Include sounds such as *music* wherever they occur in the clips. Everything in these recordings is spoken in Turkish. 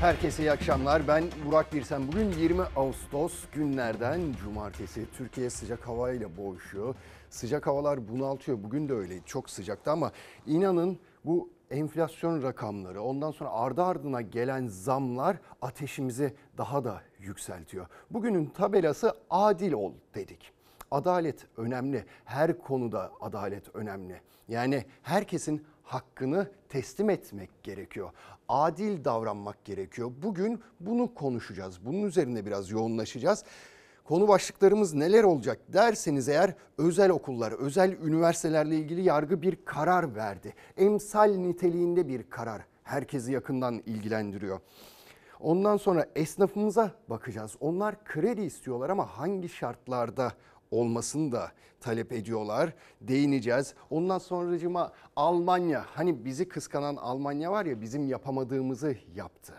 Herkese iyi akşamlar. Ben Burak Birsen. Bugün 20 Ağustos günlerden cumartesi. Türkiye sıcak havayla boğuşuyor. Sıcak havalar bunaltıyor. Bugün de öyle. Çok sıcaktı ama inanın bu enflasyon rakamları ondan sonra ardı ardına gelen zamlar ateşimizi daha da yükseltiyor. Bugünün tabelası adil ol dedik. Adalet önemli. Her konuda adalet önemli. Yani herkesin hakkını teslim etmek gerekiyor. Adil davranmak gerekiyor. Bugün bunu konuşacağız. Bunun üzerine biraz yoğunlaşacağız. Konu başlıklarımız neler olacak derseniz eğer özel okullar, özel üniversitelerle ilgili yargı bir karar verdi. Emsal niteliğinde bir karar. Herkesi yakından ilgilendiriyor. Ondan sonra esnafımıza bakacağız. Onlar kredi istiyorlar ama hangi şartlarda olmasını da talep ediyorlar. Değineceğiz. Ondan sonracıma Almanya hani bizi kıskanan Almanya var ya bizim yapamadığımızı yaptı.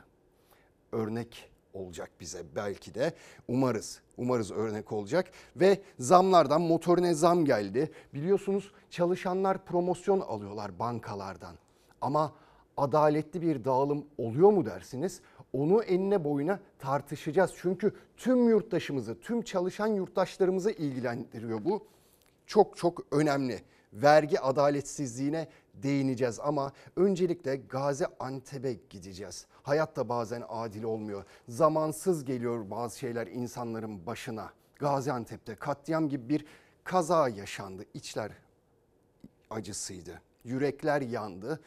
Örnek olacak bize belki de umarız. Umarız örnek olacak ve zamlardan motorine zam geldi. Biliyorsunuz çalışanlar promosyon alıyorlar bankalardan. Ama adaletli bir dağılım oluyor mu dersiniz? Onu enine boyuna tartışacağız. Çünkü tüm yurttaşımızı, tüm çalışan yurttaşlarımızı ilgilendiriyor bu. Çok çok önemli. Vergi adaletsizliğine değineceğiz ama öncelikle Gaziantep'e gideceğiz. Hayat da bazen adil olmuyor. Zamansız geliyor bazı şeyler insanların başına. Gaziantep'te katliam gibi bir kaza yaşandı. İçler acısıydı. Yürekler yandı.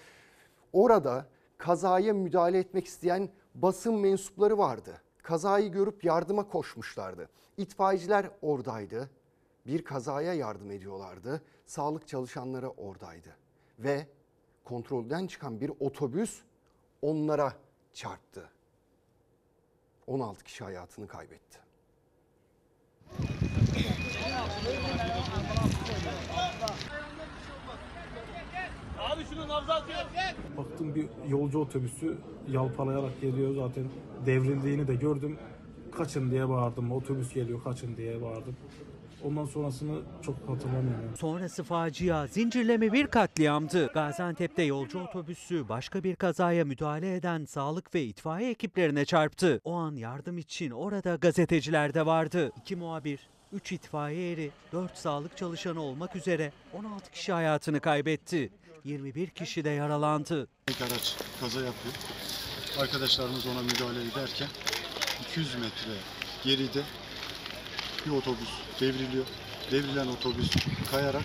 Orada kazaya müdahale etmek isteyen basın mensupları vardı. Kazayı görüp yardıma koşmuşlardı. İtfaiyeciler oradaydı. Bir kazaya yardım ediyorlardı. Sağlık çalışanları oradaydı. Ve kontrolden çıkan bir otobüs onlara çarptı. 16 kişi hayatını kaybetti. Abi şunu nabza atıyor. Baktım bir yolcu otobüsü yalpalayarak geliyor zaten devrildiğini de gördüm. Kaçın diye bağırdım. Otobüs geliyor kaçın diye bağırdım. Ondan sonrasını çok hatırlamıyorum. Sonrası facia, zincirleme bir katliamdı. Gaziantep'te yolcu otobüsü başka bir kazaya müdahale eden sağlık ve itfaiye ekiplerine çarptı. O an yardım için orada gazeteciler de vardı. İki muhabir, 3 itfaiye eri, 4 sağlık çalışanı olmak üzere 16 kişi hayatını kaybetti. 21 kişi de yaralandı. Tek araç kaza yapıyor. Arkadaşlarımız ona müdahale ederken 200 metre geride bir otobüs devriliyor. Devrilen otobüs kayarak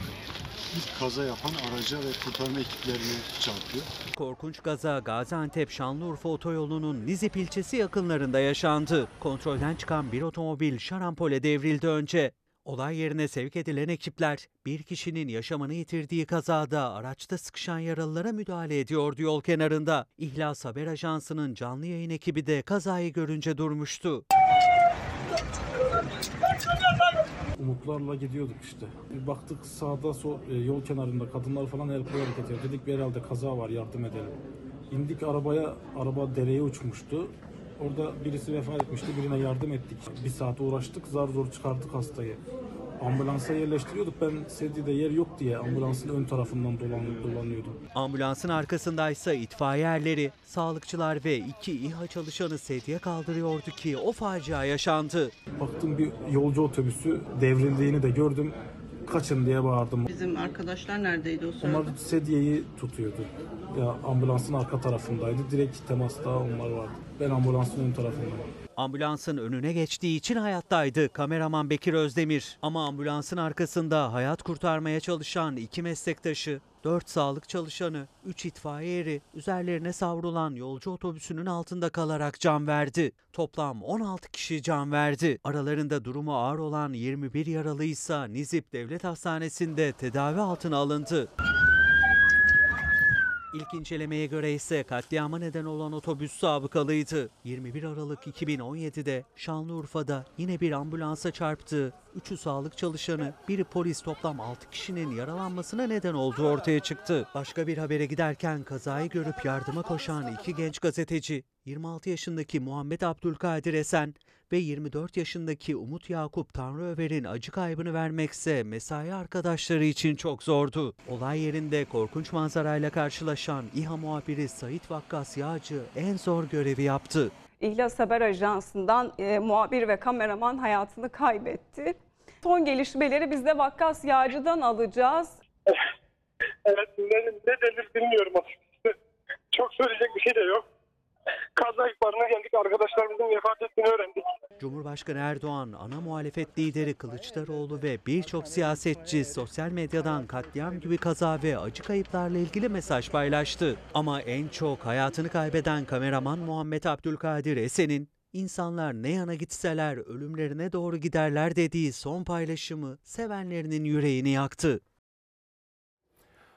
ilk kaza yapan araca ve kurtarma ekiplerine çarpıyor. Korkunç gaza Gaziantep Şanlıurfa otoyolunun Nizip ilçesi yakınlarında yaşandı. Kontrolden çıkan bir otomobil şarampole devrildi önce. Olay yerine sevk edilen ekipler bir kişinin yaşamını yitirdiği kazada araçta sıkışan yaralılara müdahale ediyordu yol kenarında. İhlas Haber Ajansı'nın canlı yayın ekibi de kazayı görünce durmuştu. Umutlarla gidiyorduk işte. Bir baktık sağda sol, e, yol kenarında kadınlar falan el koyarak ediyor. Dedik bir herhalde kaza var yardım edelim. İndik arabaya, araba dereye uçmuştu. Orada birisi vefat etmişti, birine yardım ettik. Bir saat uğraştık, zar zor çıkardık hastayı. Ambulansa yerleştiriyorduk. Ben sedide yer yok diye ambulansın ön tarafından dolan, dolanıyordum. Ambulansın arkasındaysa itfaiye erleri, sağlıkçılar ve iki İHA çalışanı sedye kaldırıyordu ki o facia yaşandı. Baktım bir yolcu otobüsü devrildiğini de gördüm. Kaçın diye bağırdım. Bizim arkadaşlar neredeydi o sırada? Onlar sedyeyi tutuyordu. Ya ambulansın arka tarafındaydı. Direkt temasta onlar vardı. Ben ambulansın ön tarafındayım. Ambulansın önüne geçtiği için hayattaydı kameraman Bekir Özdemir. Ama ambulansın arkasında hayat kurtarmaya çalışan iki meslektaşı, 4 sağlık çalışanı, 3 itfaiye eri üzerlerine savrulan yolcu otobüsünün altında kalarak can verdi. Toplam 16 kişi can verdi. Aralarında durumu ağır olan 21 yaralıysa Nizip Devlet Hastanesi'nde tedavi altına alındı. İlk incelemeye göre ise katliama neden olan otobüs sabıkalıydı. 21 Aralık 2017'de Şanlıurfa'da yine bir ambulansa çarptı. üçü sağlık çalışanı, biri polis toplam 6 kişinin yaralanmasına neden olduğu ortaya çıktı. Başka bir habere giderken kazayı görüp yardıma koşan iki genç gazeteci, 26 yaşındaki Muhammed Abdülkadir Esen ve 24 yaşındaki Umut Yakup Tanrıöver'in acı kaybını vermekse mesai arkadaşları için çok zordu. Olay yerinde korkunç manzarayla karşılaşan İHA muhabiri Sait Vakkas Yağcı en zor görevi yaptı. İhlas Haber Ajansı'ndan e, muhabir ve kameraman hayatını kaybetti. Son gelişmeleri biz de Vakkas Yağcı'dan alacağız. *laughs* Evet ne, ne denir bilmiyorum açıkçası. Çok söyleyecek bir şey de yok. Kaza ihbarına geldik arkadaşlarımızın vefat ettiğini öğrendik. Cumhurbaşkanı Erdoğan, ana muhalefet lideri Kılıçdaroğlu ve birçok siyasetçi sosyal medyadan katliam gibi kaza ve acı kayıplarla ilgili mesaj paylaştı. Ama en çok hayatını kaybeden kameraman Muhammed Abdülkadir Esen'in İnsanlar ne yana gitseler ölümlerine doğru giderler dediği son paylaşımı sevenlerinin yüreğini yaktı.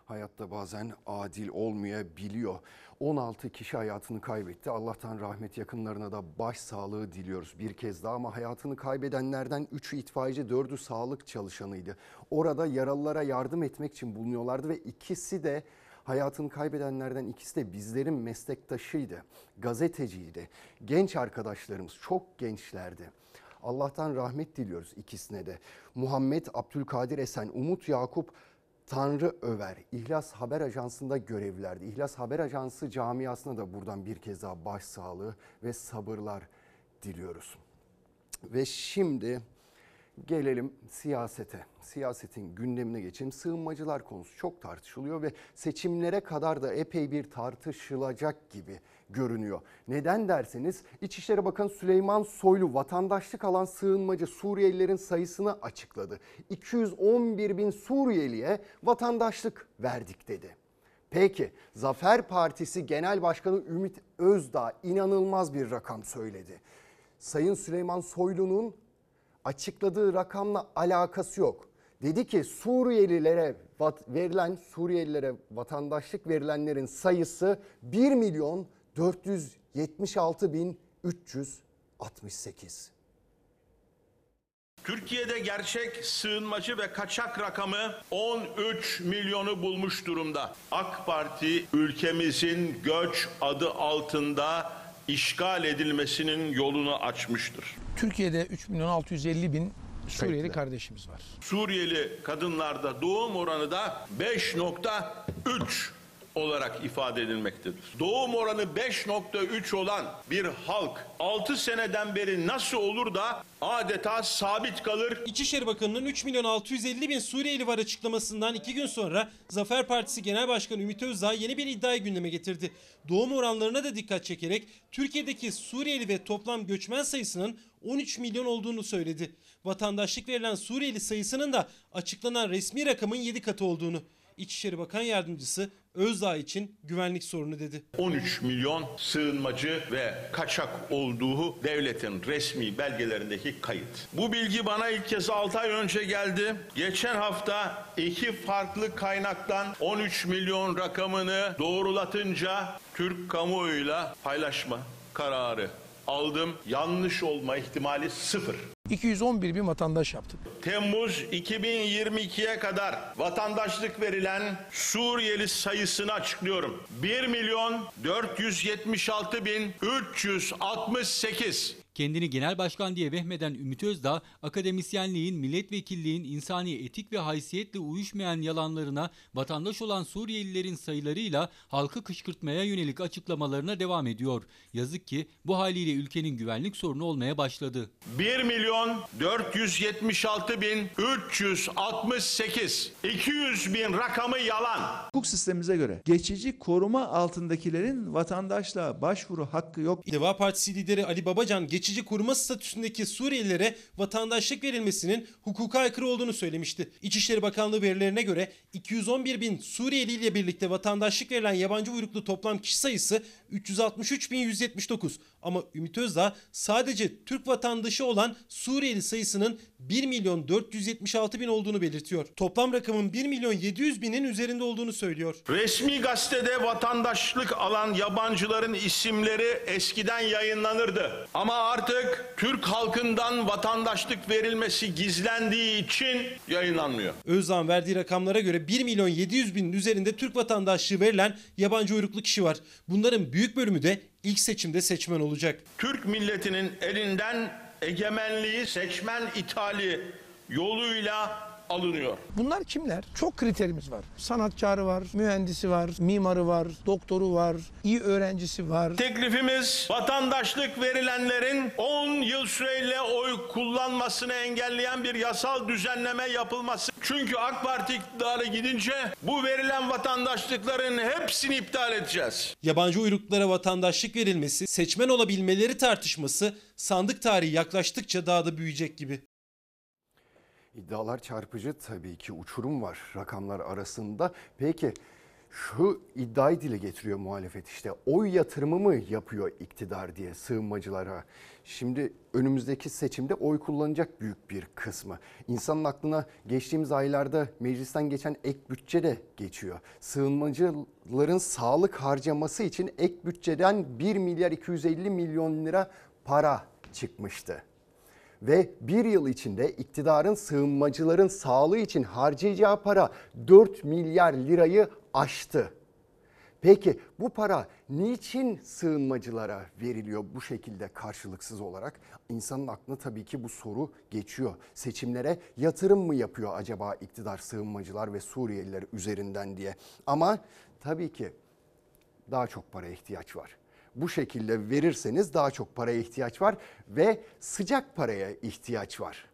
Hayatta bazen adil olmayabiliyor. 16 kişi hayatını kaybetti. Allah'tan rahmet yakınlarına da başsağlığı diliyoruz bir kez daha ama hayatını kaybedenlerden 3'ü itfaiyeci, 4'ü sağlık çalışanıydı. Orada yaralılara yardım etmek için bulunuyorlardı ve ikisi de hayatını kaybedenlerden ikisi de bizlerin meslektaşıydı. Gazeteciydi. Genç arkadaşlarımız çok gençlerdi. Allah'tan rahmet diliyoruz ikisine de. Muhammed Abdülkadir Esen, Umut Yakup Tanrı Över, İhlas Haber Ajansı'nda görevlilerdi. İhlas Haber Ajansı camiasına da buradan bir kez daha başsağlığı ve sabırlar diliyoruz. Ve şimdi gelelim siyasete. Siyasetin gündemine geçelim. Sığınmacılar konusu çok tartışılıyor ve seçimlere kadar da epey bir tartışılacak gibi görünüyor. Neden derseniz İçişleri Bakanı Süleyman Soylu vatandaşlık alan sığınmacı Suriyelilerin sayısını açıkladı. 211 bin Suriyeliye vatandaşlık verdik dedi. Peki Zafer Partisi Genel Başkanı Ümit Özdağ inanılmaz bir rakam söyledi. Sayın Süleyman Soylu'nun açıkladığı rakamla alakası yok. Dedi ki Suriyelilere verilen Suriyelilere vatandaşlık verilenlerin sayısı 1 milyon 476 bin 368. Türkiye'de gerçek sığınmacı ve kaçak rakamı 13 milyonu bulmuş durumda. AK Parti ülkemizin göç adı altında işgal edilmesinin yolunu açmıştır. Türkiye'de 3 milyon 650 bin Suriyeli Kayıtlı. kardeşimiz var. Suriyeli kadınlarda doğum oranı da 5.3 olarak ifade edilmektedir. Doğum oranı 5.3 olan bir halk 6 seneden beri nasıl olur da adeta sabit kalır? İçişleri Bakanı'nın 3 milyon 650 bin Suriyeli var açıklamasından iki gün sonra Zafer Partisi Genel Başkanı Ümit Özdağ yeni bir iddiayı gündeme getirdi. Doğum oranlarına da dikkat çekerek Türkiye'deki Suriyeli ve toplam göçmen sayısının 13 milyon olduğunu söyledi. Vatandaşlık verilen Suriyeli sayısının da açıklanan resmi rakamın 7 katı olduğunu. İçişleri Bakan Yardımcısı Özdağ için güvenlik sorunu dedi. 13 milyon sığınmacı ve kaçak olduğu devletin resmi belgelerindeki kayıt. Bu bilgi bana ilk kez 6 ay önce geldi. Geçen hafta iki farklı kaynaktan 13 milyon rakamını doğrulatınca Türk kamuoyuyla paylaşma kararı aldım. Yanlış olma ihtimali sıfır. 211 bin vatandaş yaptık. Temmuz 2022'ye kadar vatandaşlık verilen Suriyeli sayısını açıklıyorum. 1 milyon 476 bin 368. Kendini genel başkan diye vehmeden Ümit Özdağ, akademisyenliğin, milletvekilliğin, insani etik ve haysiyetle uyuşmayan yalanlarına, vatandaş olan Suriyelilerin sayılarıyla halkı kışkırtmaya yönelik açıklamalarına devam ediyor. Yazık ki bu haliyle ülkenin güvenlik sorunu olmaya başladı. 1 milyon 476 bin 368. 200 bin rakamı yalan. Hukuk sistemimize göre geçici koruma altındakilerin vatandaşlığa başvuru hakkı yok. Deva Partisi lideri Ali Babacan geçici koruma statüsündeki Suriyelilere vatandaşlık verilmesinin hukuka aykırı olduğunu söylemişti. İçişleri Bakanlığı verilerine göre 211 bin Suriyeli ile birlikte vatandaşlık verilen yabancı uyruklu toplam kişi sayısı 363.179. Ama Ümit Özdağ sadece Türk vatandaşı olan Suriyeli sayısının 1 milyon 476 bin olduğunu belirtiyor. Toplam rakamın 1 milyon 700 binin üzerinde olduğunu söylüyor. Resmi gazetede vatandaşlık alan yabancıların isimleri eskiden yayınlanırdı. Ama artık Türk halkından vatandaşlık verilmesi gizlendiği için yayınlanmıyor. Özdağ'ın verdiği rakamlara göre 1 milyon 700 binin üzerinde Türk vatandaşlığı verilen yabancı uyruklu kişi var. Bunların büyük bölümü de ilk seçimde seçmen olacak. Türk milletinin elinden egemenliği seçmen ithali yoluyla alınıyor. Bunlar kimler? Çok kriterimiz var. Sanatkarı var, mühendisi var, mimarı var, doktoru var, iyi öğrencisi var. Teklifimiz vatandaşlık verilenlerin 10 yıl süreyle oy kullanmasını engelleyen bir yasal düzenleme yapılması. Çünkü AK Parti iktidara gidince bu verilen vatandaşlıkların hepsini iptal edeceğiz. Yabancı uyruklulara vatandaşlık verilmesi, seçmen olabilmeleri tartışması sandık tarihi yaklaştıkça daha da büyüyecek gibi. İddialar çarpıcı tabii ki uçurum var rakamlar arasında. Peki şu iddiayı dile getiriyor muhalefet işte oy yatırımı mı yapıyor iktidar diye sığınmacılara. Şimdi önümüzdeki seçimde oy kullanacak büyük bir kısmı. İnsanın aklına geçtiğimiz aylarda meclisten geçen ek bütçe de geçiyor. Sığınmacıların sağlık harcaması için ek bütçeden 1 milyar 250 milyon lira para çıkmıştı ve bir yıl içinde iktidarın sığınmacıların sağlığı için harcayacağı para 4 milyar lirayı aştı. Peki bu para niçin sığınmacılara veriliyor bu şekilde karşılıksız olarak? İnsanın aklına tabii ki bu soru geçiyor. Seçimlere yatırım mı yapıyor acaba iktidar sığınmacılar ve Suriyeliler üzerinden diye? Ama tabii ki daha çok paraya ihtiyaç var bu şekilde verirseniz daha çok paraya ihtiyaç var ve sıcak paraya ihtiyaç var.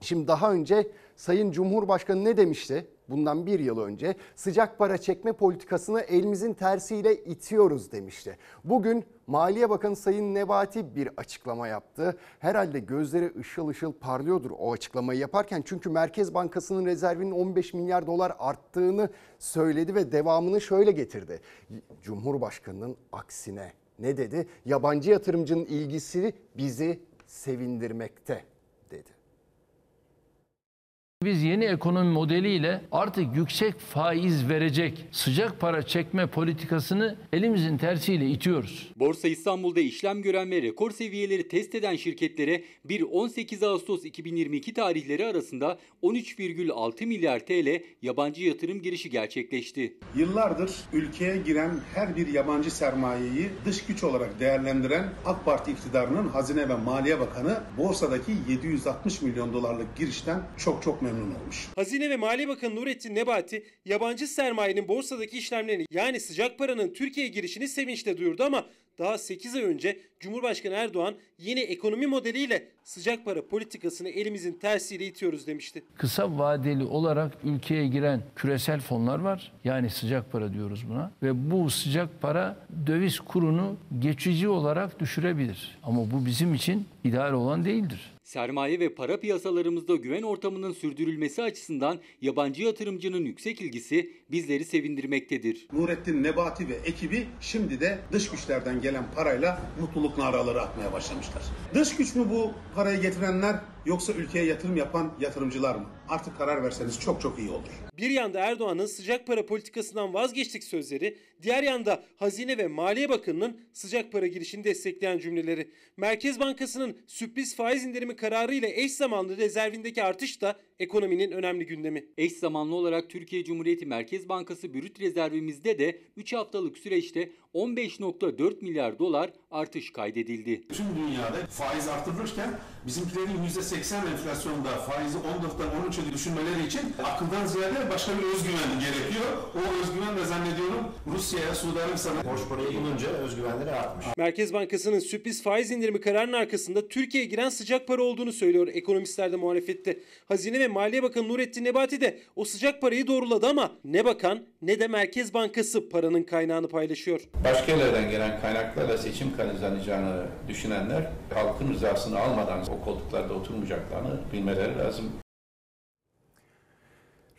Şimdi daha önce Sayın Cumhurbaşkanı ne demişti? Bundan bir yıl önce sıcak para çekme politikasını elimizin tersiyle itiyoruz demişti. Bugün Maliye Bakanı Sayın Nebati bir açıklama yaptı. Herhalde gözleri ışıl ışıl parlıyordur o açıklamayı yaparken. Çünkü Merkez Bankası'nın rezervinin 15 milyar dolar arttığını söyledi ve devamını şöyle getirdi. Cumhurbaşkanının aksine ne dedi? Yabancı yatırımcının ilgisi bizi sevindirmekte. Biz yeni ekonomi modeliyle artık yüksek faiz verecek sıcak para çekme politikasını elimizin tersiyle itiyoruz. Borsa İstanbul'da işlem gören ve rekor seviyeleri test eden şirketlere 1-18 Ağustos 2022 tarihleri arasında 13,6 milyar TL yabancı yatırım girişi gerçekleşti. Yıllardır ülkeye giren her bir yabancı sermayeyi dış güç olarak değerlendiren AK Parti iktidarının Hazine ve Maliye Bakanı borsadaki 760 milyon dolarlık girişten çok çok memnun olmuş. Hazine ve Maliye Bakanı Nurettin Nebati yabancı sermayenin borsadaki işlemlerini yani sıcak paranın Türkiye'ye girişini sevinçle duyurdu ama daha 8 ay önce Cumhurbaşkanı Erdoğan yeni ekonomi modeliyle sıcak para politikasını elimizin tersiyle itiyoruz demişti. Kısa vadeli olarak ülkeye giren küresel fonlar var. Yani sıcak para diyoruz buna. Ve bu sıcak para döviz kurunu geçici olarak düşürebilir. Ama bu bizim için ideal olan değildir. Sermaye ve para piyasalarımızda güven ortamının sürdürülmesi açısından yabancı yatırımcının yüksek ilgisi bizleri sevindirmektedir. Nurettin Nebati ve ekibi şimdi de dış güçlerden gelen parayla mutluluk naraları atmaya başlamışlar. Dış güç mü bu parayı getirenler yoksa ülkeye yatırım yapan yatırımcılar mı? Artık karar verseniz çok çok iyi olur. Bir yanda Erdoğan'ın sıcak para politikasından vazgeçtik sözleri, diğer yanda Hazine ve Maliye Bakanı'nın sıcak para girişini destekleyen cümleleri. Merkez Bankası'nın sürpriz faiz indirimi kararı ile eş zamanlı rezervindeki artış da ekonominin önemli gündemi. Eş zamanlı olarak Türkiye Cumhuriyeti Merkez Bankası brüt rezervimizde de 3 haftalık süreçte 15.4 milyar dolar artış kaydedildi. Tüm dünyada faiz artırılırken bizimkilerin %80 enflasyonda faizi 14'ten 13'e düşürmeleri için akıldan ziyade başka bir özgüven gerekiyor. O özgüven de zannediyorum Rusya'ya, Suudi Arabistan'a borç parayı bulunca özgüvenleri artmış. Merkez Bankası'nın sürpriz faiz indirimi kararının arkasında Türkiye'ye giren sıcak para olduğunu söylüyor ekonomistler de muhalefette. Hazine ve Maliye Bakanı Nurettin Nebati de o sıcak parayı doğruladı ama ne bakan ne de Merkez Bankası paranın kaynağını paylaşıyor. Başka yerlerden gelen kaynaklarla seçim kazanacağını düşünenler halkın rızasını almadan o koltuklarda oturmayacaklarını bilmeleri lazım.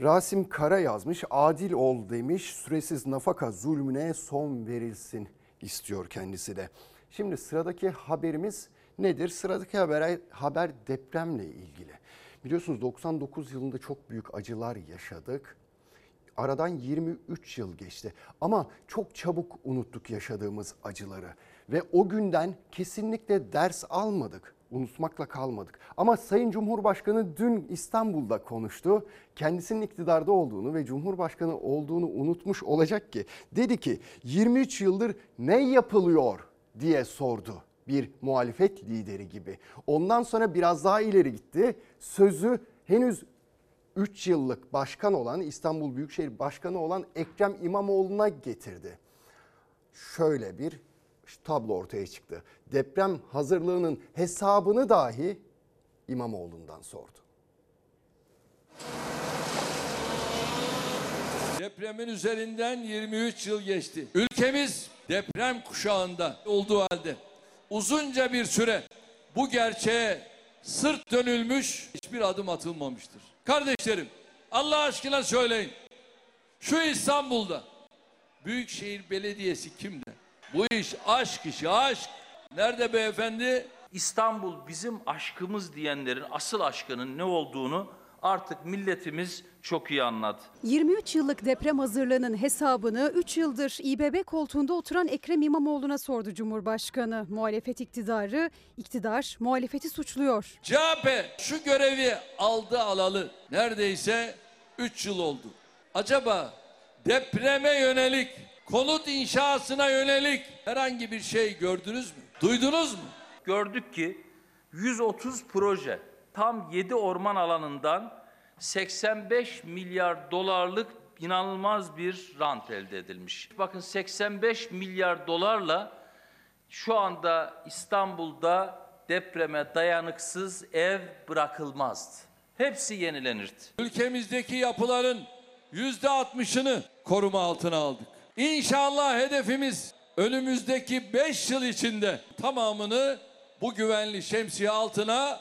Rasim Kara yazmış, adil ol demiş, süresiz nafaka zulmüne son verilsin istiyor kendisi de. Şimdi sıradaki haberimiz nedir? Sıradaki haber, haber depremle ilgili. Biliyorsunuz 99 yılında çok büyük acılar yaşadık. Aradan 23 yıl geçti ama çok çabuk unuttuk yaşadığımız acıları ve o günden kesinlikle ders almadık. Unutmakla kalmadık. Ama Sayın Cumhurbaşkanı dün İstanbul'da konuştu. Kendisinin iktidarda olduğunu ve Cumhurbaşkanı olduğunu unutmuş olacak ki dedi ki 23 yıldır ne yapılıyor diye sordu bir muhalefet lideri gibi. Ondan sonra biraz daha ileri gitti. Sözü henüz 3 yıllık başkan olan İstanbul Büyükşehir Başkanı olan Ekrem İmamoğlu'na getirdi. Şöyle bir tablo ortaya çıktı. Deprem hazırlığının hesabını dahi İmamoğlu'ndan sordu. Depremin üzerinden 23 yıl geçti. Ülkemiz deprem kuşağında olduğu halde uzunca bir süre bu gerçeğe sırt dönülmüş hiçbir adım atılmamıştır. Kardeşlerim Allah aşkına söyleyin. Şu İstanbul'da Büyükşehir Belediyesi kimde? Bu iş aşk işi aşk. Nerede beyefendi? İstanbul bizim aşkımız diyenlerin asıl aşkının ne olduğunu artık milletimiz çok iyi anladı. 23 yıllık deprem hazırlığının hesabını 3 yıldır İBB koltuğunda oturan Ekrem İmamoğlu'na sordu Cumhurbaşkanı. Muhalefet iktidarı, iktidar muhalefeti suçluyor. CHP şu görevi aldı alalı neredeyse 3 yıl oldu. Acaba depreme yönelik, konut inşasına yönelik herhangi bir şey gördünüz mü? Duydunuz mu? Gördük ki 130 proje tam 7 orman alanından 85 milyar dolarlık inanılmaz bir rant elde edilmiş. Bakın 85 milyar dolarla şu anda İstanbul'da depreme dayanıksız ev bırakılmazdı. Hepsi yenilenirdi. Ülkemizdeki yapıların yüzde altmışını koruma altına aldık. İnşallah hedefimiz önümüzdeki 5 yıl içinde tamamını bu güvenli şemsiye altına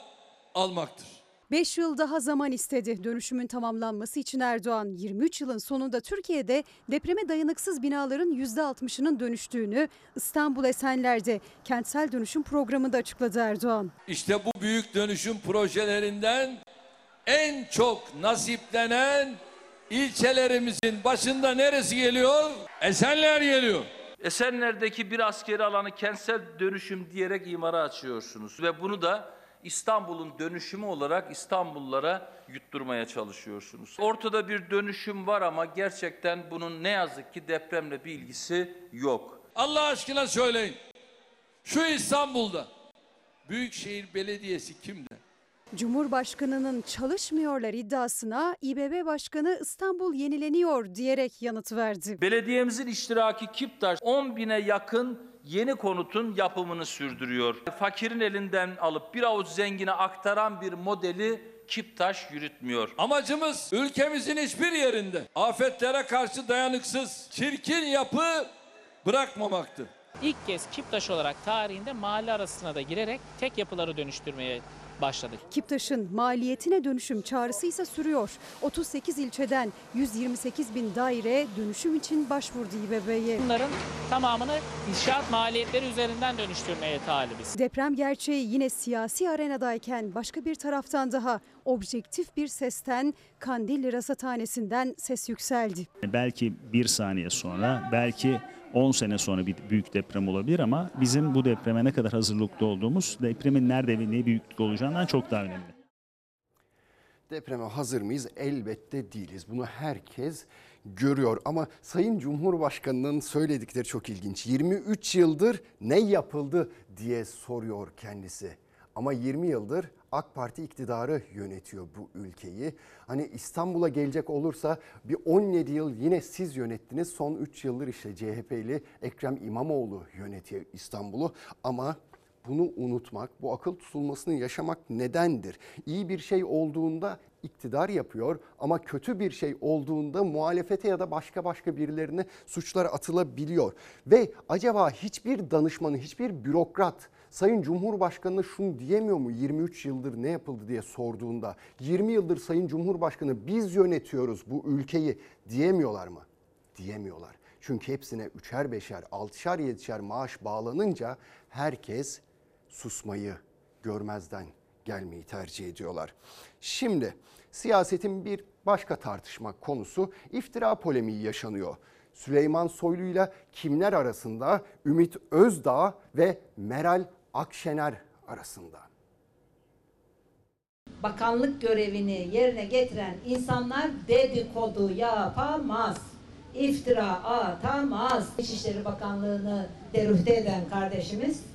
almaktır. 5 yıl daha zaman istedi. Dönüşümün tamamlanması için Erdoğan 23 yılın sonunda Türkiye'de depreme dayanıksız binaların %60'ının dönüştüğünü İstanbul Esenler'de kentsel dönüşüm programında açıkladı Erdoğan. İşte bu büyük dönüşüm projelerinden en çok nasiplenen ilçelerimizin başında neresi geliyor? Esenler geliyor. Esenler'deki bir askeri alanı kentsel dönüşüm diyerek imara açıyorsunuz ve bunu da İstanbul'un dönüşümü olarak İstanbullulara yutturmaya çalışıyorsunuz. Ortada bir dönüşüm var ama gerçekten bunun ne yazık ki depremle bir ilgisi yok. Allah aşkına söyleyin. Şu İstanbul'da Büyükşehir Belediyesi kimde? Cumhurbaşkanının çalışmıyorlar iddiasına İBB Başkanı İstanbul yenileniyor diyerek yanıt verdi. Belediyemizin iştiraki Kiptaş 10 bine yakın yeni konutun yapımını sürdürüyor. Fakirin elinden alıp bir avuç zengine aktaran bir modeli Kiptaş yürütmüyor. Amacımız ülkemizin hiçbir yerinde afetlere karşı dayanıksız, çirkin yapı bırakmamaktı. İlk kez Kiptaş olarak tarihinde mahalle arasına da girerek tek yapıları dönüştürmeye başladık. Kiptaş'ın maliyetine dönüşüm çağrısı ise sürüyor. 38 ilçeden 128 bin daire dönüşüm için başvurdu İBB'ye. Bunların tamamını inşaat maliyetleri üzerinden dönüştürmeye talibiz. Deprem gerçeği yine siyasi arenadayken başka bir taraftan daha objektif bir sesten Kandilli Rasathanesi'nden ses yükseldi. Belki bir saniye sonra, belki 10 sene sonra bir büyük deprem olabilir ama bizim bu depreme ne kadar hazırlıklı olduğumuz depremin nerede ve ne büyüklükte olacağından çok daha önemli. Depreme hazır mıyız? Elbette değiliz. Bunu herkes görüyor ama Sayın Cumhurbaşkanı'nın söyledikleri çok ilginç. 23 yıldır ne yapıldı diye soruyor kendisi. Ama 20 yıldır AK Parti iktidarı yönetiyor bu ülkeyi. Hani İstanbul'a gelecek olursa bir 17 yıl yine siz yönettiniz. Son 3 yıldır işte CHP'li Ekrem İmamoğlu yönetiyor İstanbul'u. Ama bunu unutmak, bu akıl tutulmasını yaşamak nedendir? İyi bir şey olduğunda iktidar yapıyor ama kötü bir şey olduğunda muhalefete ya da başka başka birilerine suçlar atılabiliyor. Ve acaba hiçbir danışmanı, hiçbir bürokrat Sayın Cumhurbaşkanı'na şunu diyemiyor mu 23 yıldır ne yapıldı diye sorduğunda 20 yıldır Sayın Cumhurbaşkanı biz yönetiyoruz bu ülkeyi diyemiyorlar mı? Diyemiyorlar. Çünkü hepsine üçer beşer, altışar yedişer maaş bağlanınca herkes susmayı görmezden gelmeyi tercih ediyorlar. Şimdi siyasetin bir başka tartışma konusu iftira polemiği yaşanıyor. Süleyman Soylu'yla kimler arasında? Ümit Özdağ ve Meral Akşener arasında. Bakanlık görevini yerine getiren insanlar dedikodu yapamaz. iftira atamaz. İçişleri Bakanlığı'nı derühte eden kardeşimiz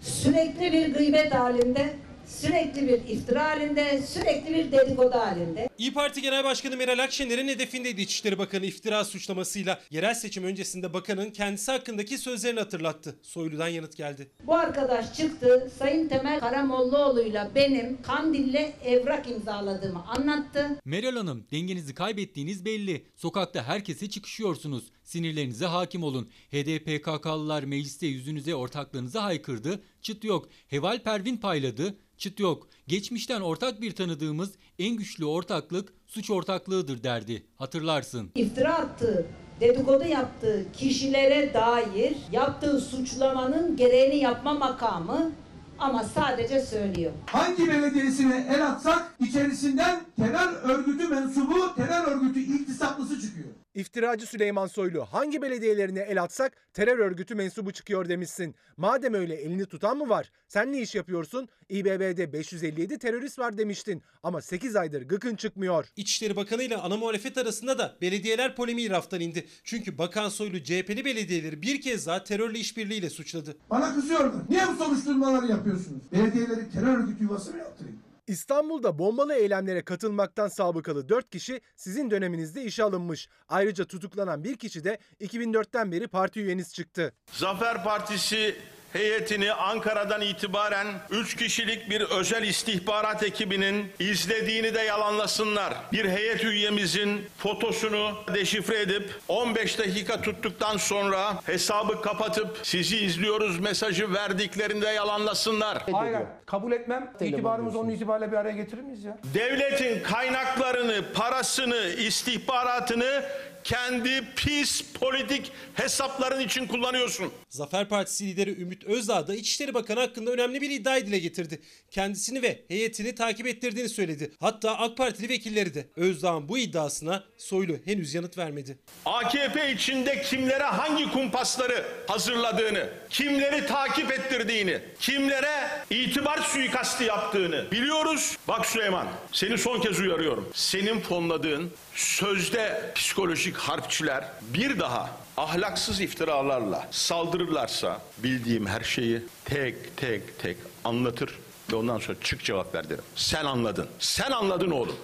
sürekli bir gıybet halinde, sürekli bir iftira halinde, sürekli bir dedikodu halinde. İyi Parti Genel Başkanı Meral Akşener'in hedefindeydi İçişleri Bakanı iftira suçlamasıyla. Yerel seçim öncesinde bakanın kendisi hakkındaki sözlerini hatırlattı. Soylu'dan yanıt geldi. Bu arkadaş çıktı, Sayın Temel Karamollaoğlu'yla benim Kandil'le evrak imzaladığımı anlattı. Meral Hanım dengenizi kaybettiğiniz belli. Sokakta herkese çıkışıyorsunuz. Sinirlerinize hakim olun. HDP PKK'lılar mecliste yüzünüze ortaklığınızı haykırdı. Çıt yok. Heval Pervin payladı. Çıt yok. Geçmişten ortak bir tanıdığımız en güçlü ortaklık suç ortaklığıdır derdi. Hatırlarsın. İftira attığı, dedikodu yaptığı kişilere dair yaptığı suçlamanın gereğini yapma makamı ama sadece söylüyor. Hangi belediyesine el atsak içerisinden terör örgütü mensubu, terör örgütü iltisaplısı çıkıyor. İftiracı Süleyman Soylu hangi belediyelerine el atsak terör örgütü mensubu çıkıyor demişsin. Madem öyle elini tutan mı var? Sen ne iş yapıyorsun? İBB'de 557 terörist var demiştin ama 8 aydır gıkın çıkmıyor. İçişleri Bakanı ile ana muhalefet arasında da belediyeler polemiği raftan indi. Çünkü Bakan Soylu CHP'li belediyeleri bir kez daha terörle işbirliğiyle suçladı. Bana kızıyorlar. Niye bu soruşturmaları yapıyorsunuz? Belediyeleri terör örgütü yuvası mı yaptırayım? İstanbul'da bombalı eylemlere katılmaktan sabıkalı 4 kişi sizin döneminizde işe alınmış. Ayrıca tutuklanan bir kişi de 2004'ten beri parti üyeniz çıktı. Zafer Partisi heyetini Ankara'dan itibaren 3 kişilik bir özel istihbarat ekibinin izlediğini de yalanlasınlar. Bir heyet üyemizin fotosunu deşifre edip 15 dakika tuttuktan sonra hesabı kapatıp sizi izliyoruz mesajı verdiklerinde yalanlasınlar. Hayır, kabul etmem. İtibarımız onun itibariyle bir araya getirir miyiz ya? Devletin kaynaklarını, parasını, istihbaratını kendi pis politik hesapların için kullanıyorsun. Zafer Partisi lideri Ümit Özdağ da İçişleri Bakanı hakkında önemli bir iddia dile getirdi. Kendisini ve heyetini takip ettirdiğini söyledi. Hatta AK Partili vekilleri de Özdağ'ın bu iddiasına Soylu henüz yanıt vermedi. AKP içinde kimlere hangi kumpasları hazırladığını, kimleri takip ettirdiğini, kimlere itibar suikastı yaptığını biliyoruz. Bak Süleyman, seni son kez uyarıyorum. Senin fonladığın sözde psikolojik harpçiler bir daha ahlaksız iftiralarla saldırırlarsa bildiğim her şeyi tek tek tek anlatır ve ondan sonra çık cevap ver derim. Sen anladın. Sen anladın oğlum.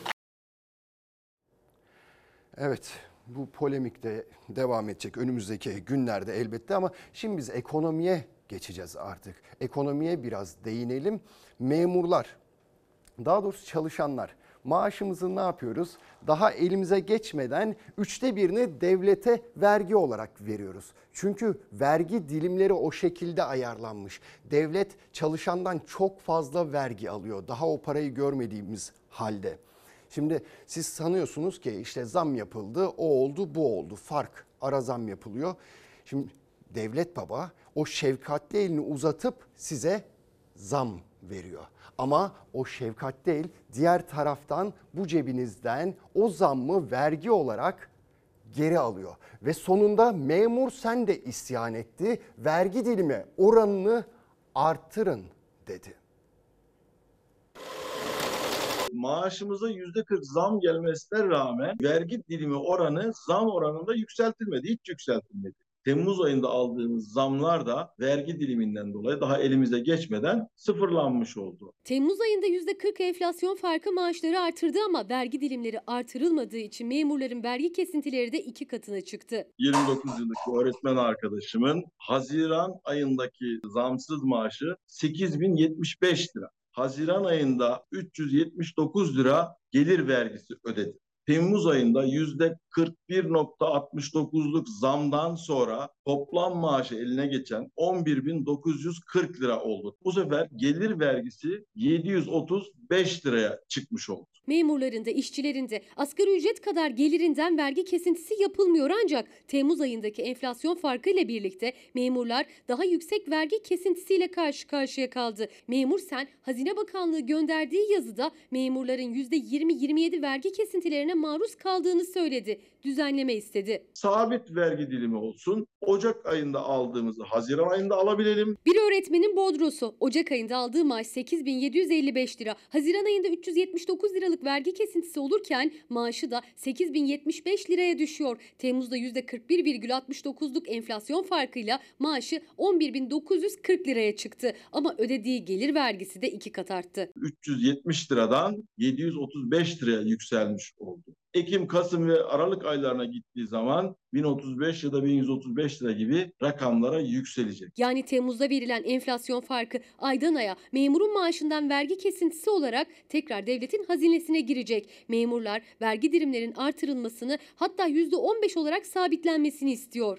Evet bu polemik de devam edecek önümüzdeki günlerde elbette ama şimdi biz ekonomiye geçeceğiz artık. Ekonomiye biraz değinelim. Memurlar daha doğrusu çalışanlar maaşımızı ne yapıyoruz? Daha elimize geçmeden üçte birini devlete vergi olarak veriyoruz. Çünkü vergi dilimleri o şekilde ayarlanmış. Devlet çalışandan çok fazla vergi alıyor. Daha o parayı görmediğimiz halde. Şimdi siz sanıyorsunuz ki işte zam yapıldı, o oldu, bu oldu. Fark, ara zam yapılıyor. Şimdi devlet baba o şefkatli elini uzatıp size zam veriyor. Ama o şefkat değil, diğer taraftan bu cebinizden o zammı vergi olarak geri alıyor. Ve sonunda memur sen de isyan etti. Vergi dilimi oranını arttırın dedi. maaşımıza yüzde 40 zam gelmesine rağmen vergi dilimi oranı zam oranında yükseltilmedi. Hiç yükseltilmedi. Temmuz ayında aldığımız zamlar da vergi diliminden dolayı daha elimize geçmeden sıfırlanmış oldu. Temmuz ayında %40 enflasyon farkı maaşları artırdı ama vergi dilimleri artırılmadığı için memurların vergi kesintileri de iki katına çıktı. 29 yıllık öğretmen arkadaşımın Haziran ayındaki zamsız maaşı 8075 lira. Haziran ayında 379 lira gelir vergisi ödedi. Temmuz ayında yüzde 41.69'luk zamdan sonra toplam maaşı eline geçen 11.940 lira oldu. Bu sefer gelir vergisi 735 liraya çıkmış oldu. Memurların da işçilerin de asgari ücret kadar gelirinden vergi kesintisi yapılmıyor ancak Temmuz ayındaki enflasyon farkıyla birlikte memurlar daha yüksek vergi kesintisiyle karşı karşıya kaldı. Memur Sen Hazine Bakanlığı gönderdiği yazıda memurların %20-27 vergi kesintilerine maruz kaldığını söyledi. Düzenleme istedi. Sabit vergi dilimi olsun. Ocak ayında aldığımızı Haziran ayında alabilelim. Bir öğretmenin bodrosu Ocak ayında aldığı maaş 8755 lira. Haziran ayında 379 liralık vergi kesintisi olurken maaşı da 8075 liraya düşüyor. Temmuz'da %41,69'luk enflasyon farkıyla maaşı 11940 liraya çıktı. Ama ödediği gelir vergisi de iki kat arttı. 370 liradan 735 liraya yükselmiş oldu. Ekim, Kasım ve Aralık aylarına gittiği zaman 1035 ya da 1135 lira gibi rakamlara yükselecek. Yani Temmuz'da verilen enflasyon farkı aydan aya memurun maaşından vergi kesintisi olarak tekrar devletin hazinesine girecek. Memurlar vergi dilimlerin artırılmasını hatta %15 olarak sabitlenmesini istiyor.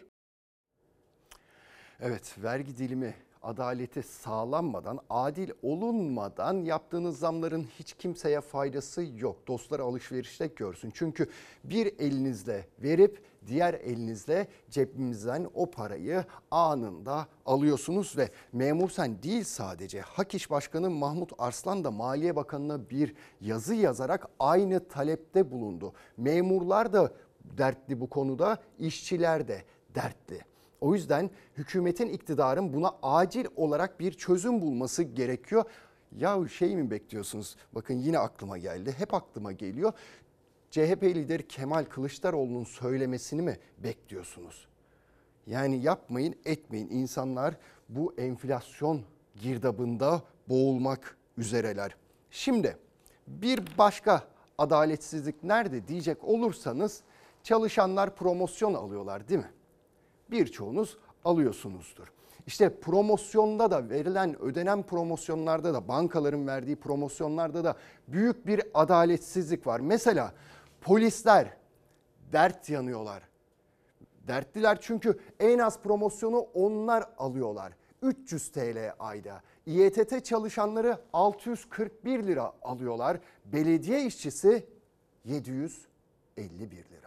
Evet vergi dilimi adaleti sağlanmadan, adil olunmadan yaptığınız zamların hiç kimseye faydası yok. Dostlar alışverişte görsün. Çünkü bir elinizle verip diğer elinizle cebimizden o parayı anında alıyorsunuz ve memur sen değil sadece Hak İş Başkanı Mahmut Arslan da Maliye Bakanı'na bir yazı yazarak aynı talepte bulundu. Memurlar da dertli bu konuda, işçiler de dertli. O yüzden hükümetin iktidarın buna acil olarak bir çözüm bulması gerekiyor. Ya şey mi bekliyorsunuz? Bakın yine aklıma geldi. Hep aklıma geliyor. CHP lideri Kemal Kılıçdaroğlu'nun söylemesini mi bekliyorsunuz? Yani yapmayın, etmeyin. İnsanlar bu enflasyon girdabında boğulmak üzereler. Şimdi bir başka adaletsizlik nerede diyecek olursanız çalışanlar promosyon alıyorlar değil mi? Birçoğunuz alıyorsunuzdur. İşte promosyonda da verilen ödenen promosyonlarda da bankaların verdiği promosyonlarda da büyük bir adaletsizlik var. Mesela polisler dert yanıyorlar. Dertliler çünkü en az promosyonu onlar alıyorlar. 300 TL ayda. İETT çalışanları 641 lira alıyorlar. Belediye işçisi 751 lira.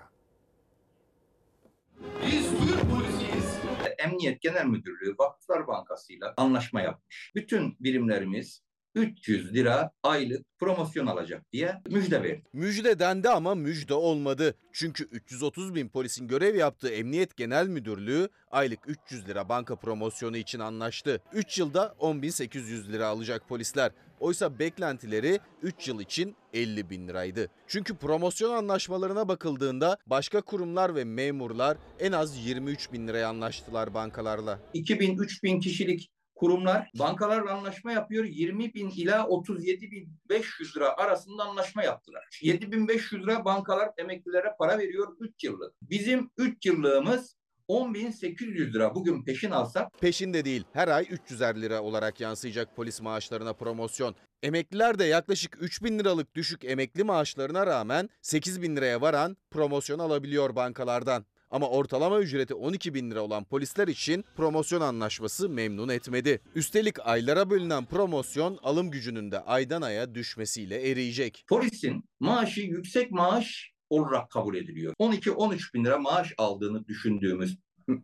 Biz Türk polisiyiz. Emniyet Genel Müdürlüğü Vakıflar Bankası ile anlaşma yapmış. Bütün birimlerimiz 300 lira aylık promosyon alacak diye müjde verdi. Müjde dendi ama müjde olmadı. Çünkü 330 bin polisin görev yaptığı Emniyet Genel Müdürlüğü aylık 300 lira banka promosyonu için anlaştı. 3 yılda 10.800 lira alacak polisler. Oysa beklentileri 3 yıl için 50 bin liraydı. Çünkü promosyon anlaşmalarına bakıldığında başka kurumlar ve memurlar en az 23 bin liraya anlaştılar bankalarla. 2000-3000 kişilik kurumlar bankalarla anlaşma yapıyor. 20 bin ila 37 bin 500 lira arasında anlaşma yaptılar. 7500 lira bankalar emeklilere para veriyor 3 yıllık. Bizim 3 yıllığımız 10.800 lira bugün peşin alsak. Peşinde değil her ay 300'er lira olarak yansıyacak polis maaşlarına promosyon. Emekliler de yaklaşık 3 bin liralık düşük emekli maaşlarına rağmen 8 bin liraya varan promosyon alabiliyor bankalardan. Ama ortalama ücreti 12 bin lira olan polisler için promosyon anlaşması memnun etmedi. Üstelik aylara bölünen promosyon alım gücünün de aydan aya düşmesiyle eriyecek. Polisin maaşı yüksek maaş olarak kabul ediliyor. 12-13 bin lira maaş aldığını düşündüğümüz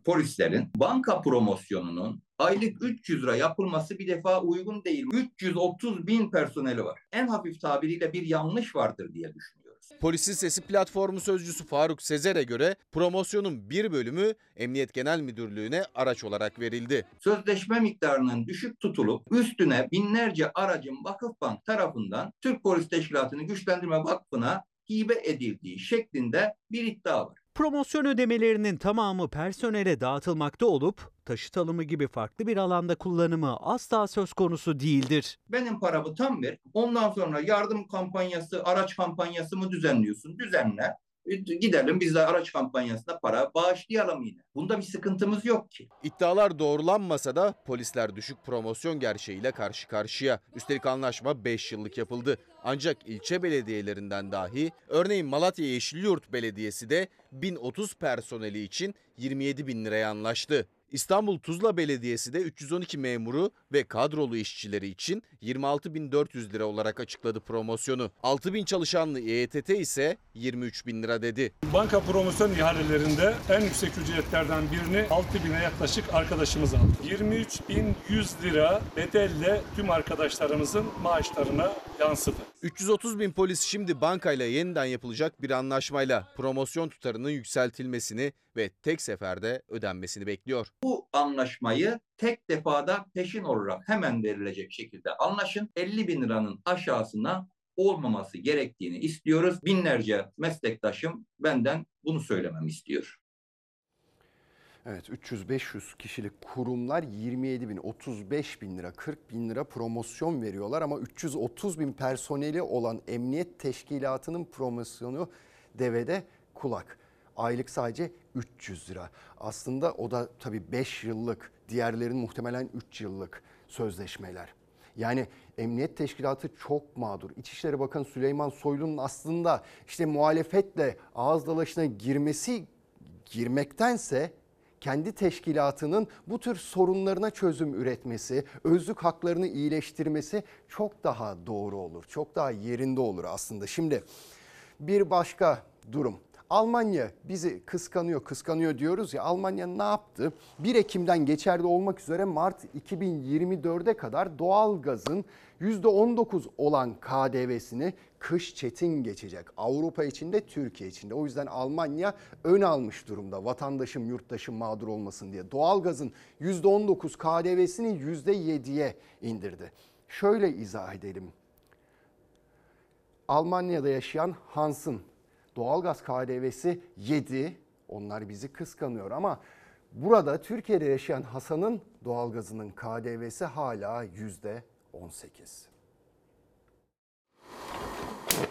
polislerin banka promosyonunun aylık 300 lira yapılması bir defa uygun değil. 330 bin personeli var. En hafif tabiriyle bir yanlış vardır diye düşünüyoruz. Polisin Sesi platformu sözcüsü Faruk Sezer'e göre promosyonun bir bölümü Emniyet Genel Müdürlüğü'ne araç olarak verildi. Sözleşme miktarının düşük tutulup üstüne binlerce aracın Vakıfbank tarafından Türk Polis Teşkilatı'nı Güçlendirme Vakfı'na hibe edildiği şeklinde bir iddia var. Promosyon ödemelerinin tamamı personele dağıtılmakta olup taşıt alımı gibi farklı bir alanda kullanımı asla söz konusu değildir. Benim paramı tam ver. Ondan sonra yardım kampanyası, araç kampanyası mı düzenliyorsun? Düzenle. Gidelim biz de araç kampanyasına para bağışlayalım yine. Bunda bir sıkıntımız yok ki. İddialar doğrulanmasa da polisler düşük promosyon gerçeğiyle karşı karşıya. Üstelik anlaşma 5 yıllık yapıldı. Ancak ilçe belediyelerinden dahi örneğin Malatya Yeşilyurt Belediyesi de 1030 personeli için 27 bin liraya anlaştı. İstanbul Tuzla Belediyesi de 312 memuru ve kadrolu işçileri için 26.400 lira olarak açıkladı promosyonu. 6.000 çalışanlı İETT ise 23 bin lira dedi. Banka promosyon ihalelerinde en yüksek ücretlerden birini 6000'e yaklaşık arkadaşımız aldı. 23.100 lira bedelle tüm arkadaşlarımızın maaşlarına yansıdı. 330 bin polis şimdi bankayla yeniden yapılacak bir anlaşmayla promosyon tutarının yükseltilmesini ve tek seferde ödenmesini bekliyor. Bu anlaşmayı tek defada peşin olarak hemen verilecek şekilde anlaşın. 50 bin liranın aşağısına olmaması gerektiğini istiyoruz. Binlerce meslektaşım benden bunu söylememi istiyor. Evet 300-500 kişilik kurumlar 27 bin, 35 bin lira, 40 bin lira promosyon veriyorlar ama 330 bin personeli olan emniyet teşkilatının promosyonu devede kulak. Aylık sadece 300 lira. Aslında o da tabii 5 yıllık, diğerlerin muhtemelen 3 yıllık sözleşmeler. Yani emniyet teşkilatı çok mağdur. İçişleri Bakanı Süleyman Soylu'nun aslında işte muhalefetle ağız dalaşına girmesi girmektense kendi teşkilatının bu tür sorunlarına çözüm üretmesi, özlük haklarını iyileştirmesi çok daha doğru olur. Çok daha yerinde olur aslında. Şimdi bir başka durum. Almanya bizi kıskanıyor, kıskanıyor diyoruz ya. Almanya ne yaptı? 1 Ekim'den geçerli olmak üzere Mart 2024'e kadar doğal gazın %19 olan KDV'sini kış çetin geçecek. Avrupa içinde, Türkiye içinde. O yüzden Almanya ön almış durumda. Vatandaşım, yurttaşım mağdur olmasın diye. Doğalgazın %19 KDV'sini %7'ye indirdi. Şöyle izah edelim. Almanya'da yaşayan Hans'ın doğalgaz KDV'si 7. Onlar bizi kıskanıyor ama burada Türkiye'de yaşayan Hasan'ın doğalgazının KDV'si hala %18.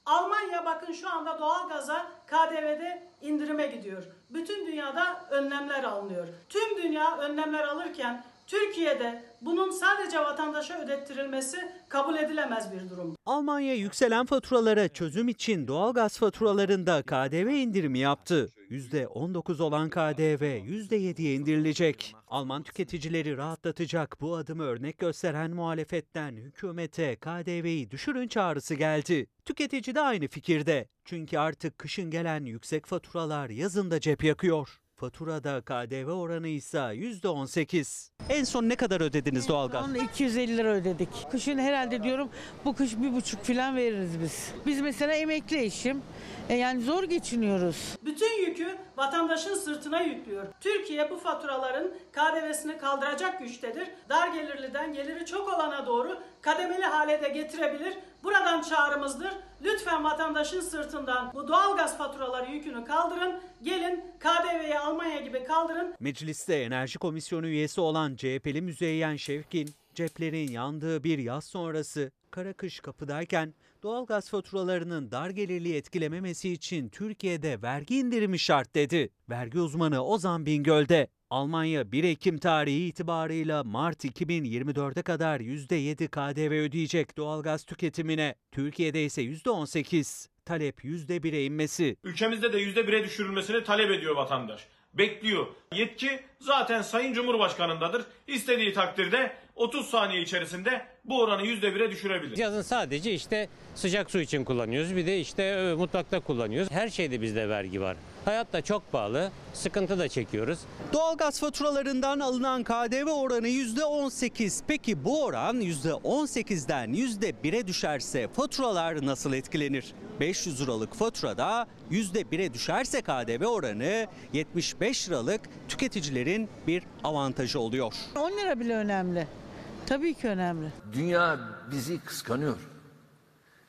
Almanya bakın şu anda doğalgaza KDV'de indirime gidiyor. Bütün dünyada önlemler alınıyor. Tüm dünya önlemler alırken Türkiye'de bunun sadece vatandaşa ödettirilmesi kabul edilemez bir durum. Almanya yükselen faturalara çözüm için doğalgaz faturalarında KDV indirimi yaptı. %19 olan KDV %7'ye indirilecek. Alman tüketicileri rahatlatacak bu adımı örnek gösteren muhalefetten hükümete KDV'yi düşürün çağrısı geldi. Tüketici de aynı fikirde. Çünkü artık kışın gelen yüksek faturalar yazında cep yakıyor. Faturada KDV oranı ise %18. En son ne kadar ödediniz doğalgaz? Son 250 lira ödedik. Kışın herhalde diyorum bu kış bir buçuk falan veririz biz. Biz mesela emekli eşim. E yani zor geçiniyoruz. Bütün yükü vatandaşın sırtına yüklüyor. Türkiye bu faturaların KDV'sini kaldıracak güçtedir. Dar gelirliden geliri çok olana doğru kademeli hale de getirebilir. Buradan çağrımızdır. Lütfen vatandaşın sırtından bu doğalgaz faturaları yükünü kaldırın. Gelin KDV'yi Almanya gibi kaldırın. Mecliste Enerji Komisyonu üyesi olan CHP'li Müzeyyen Şevkin, ceplerin yandığı bir yaz sonrası kara kış kapıdayken doğalgaz faturalarının dar gelirli etkilememesi için Türkiye'de vergi indirimi şart dedi. Vergi uzmanı Ozan Bingöl'de Almanya 1 Ekim tarihi itibarıyla Mart 2024'e kadar %7 KDV ödeyecek doğalgaz tüketimine. Türkiye'de ise %18. Talep %1'e inmesi. Ülkemizde de %1'e düşürülmesini talep ediyor vatandaş. Bekliyor. Yetki zaten Sayın Cumhurbaşkanındadır. İstediği takdirde 30 saniye içerisinde bu oranı %1'e düşürebilir. Yazın sadece işte sıcak su için kullanıyoruz. Bir de işte e, mutfakta kullanıyoruz. Her şeyde bizde vergi var. Hayat da çok pahalı. Sıkıntı da çekiyoruz. Doğalgaz faturalarından alınan KDV oranı %18. Peki bu oran %18'den %1'e düşerse faturalar nasıl etkilenir? 500 liralık faturada %1'e düşerse KDV oranı 75 liralık tüketicilerin bir avantajı oluyor. 10 lira bile önemli. Tabii ki önemli. Dünya bizi kıskanıyor.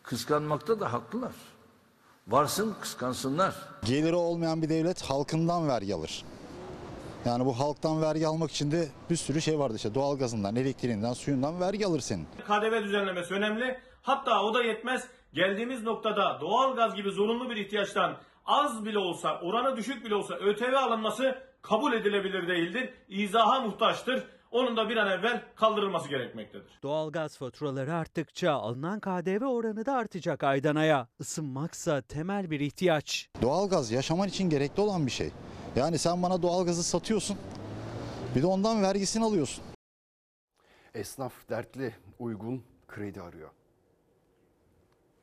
Kıskanmakta da haklılar. Varsın kıskansınlar. Geliri olmayan bir devlet halkından vergi alır. Yani bu halktan vergi almak için de bir sürü şey vardı işte doğalgazından, elektriğinden, suyundan vergi alır senin. KDV düzenlemesi önemli. Hatta o da yetmez. Geldiğimiz noktada doğal gaz gibi zorunlu bir ihtiyaçtan az bile olsa, oranı düşük bile olsa ÖTV alınması kabul edilebilir değildir. İzaha muhtaçtır. Onun da bir an evvel kaldırılması gerekmektedir. Doğalgaz faturaları arttıkça alınan KDV oranı da artacak aydan aya. Isınmaksa temel bir ihtiyaç. Doğalgaz yaşaman için gerekli olan bir şey. Yani sen bana doğalgazı satıyorsun. Bir de ondan vergisini alıyorsun. Esnaf dertli, uygun kredi arıyor.